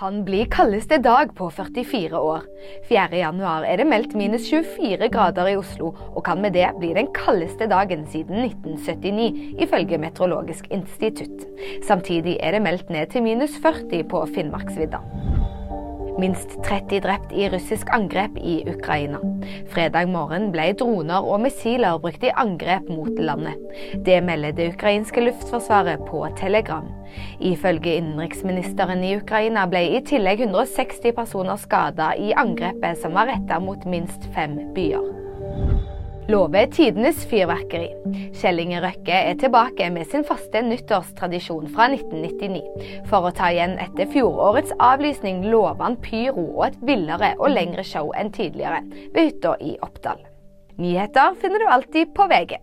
kan bli kaldeste dag på 44 år. 4. januar er det meldt minus 24 grader i Oslo, og kan med det bli den kaldeste dagen siden 1979, ifølge Meteorologisk institutt. Samtidig er det meldt ned til minus 40 på Finnmarksvidda. Minst 30 drept i russisk angrep i Ukraina. Fredag morgen ble droner og missiler brukt i angrep mot landet. Det melder det ukrainske luftforsvaret på Telegram. Ifølge innenriksministeren i Ukraina ble i tillegg 160 personer skada i angrepet som var retta mot minst fem byer lover tidenes fyrverkeri. Kjell Røkke er tilbake med sin faste nyttårstradisjon fra 1999. For å ta igjen etter fjorårets avlysning lover han pyro og et villere og lengre show enn tidligere ved hytta i Oppdal. Nyheter finner du alltid på VG.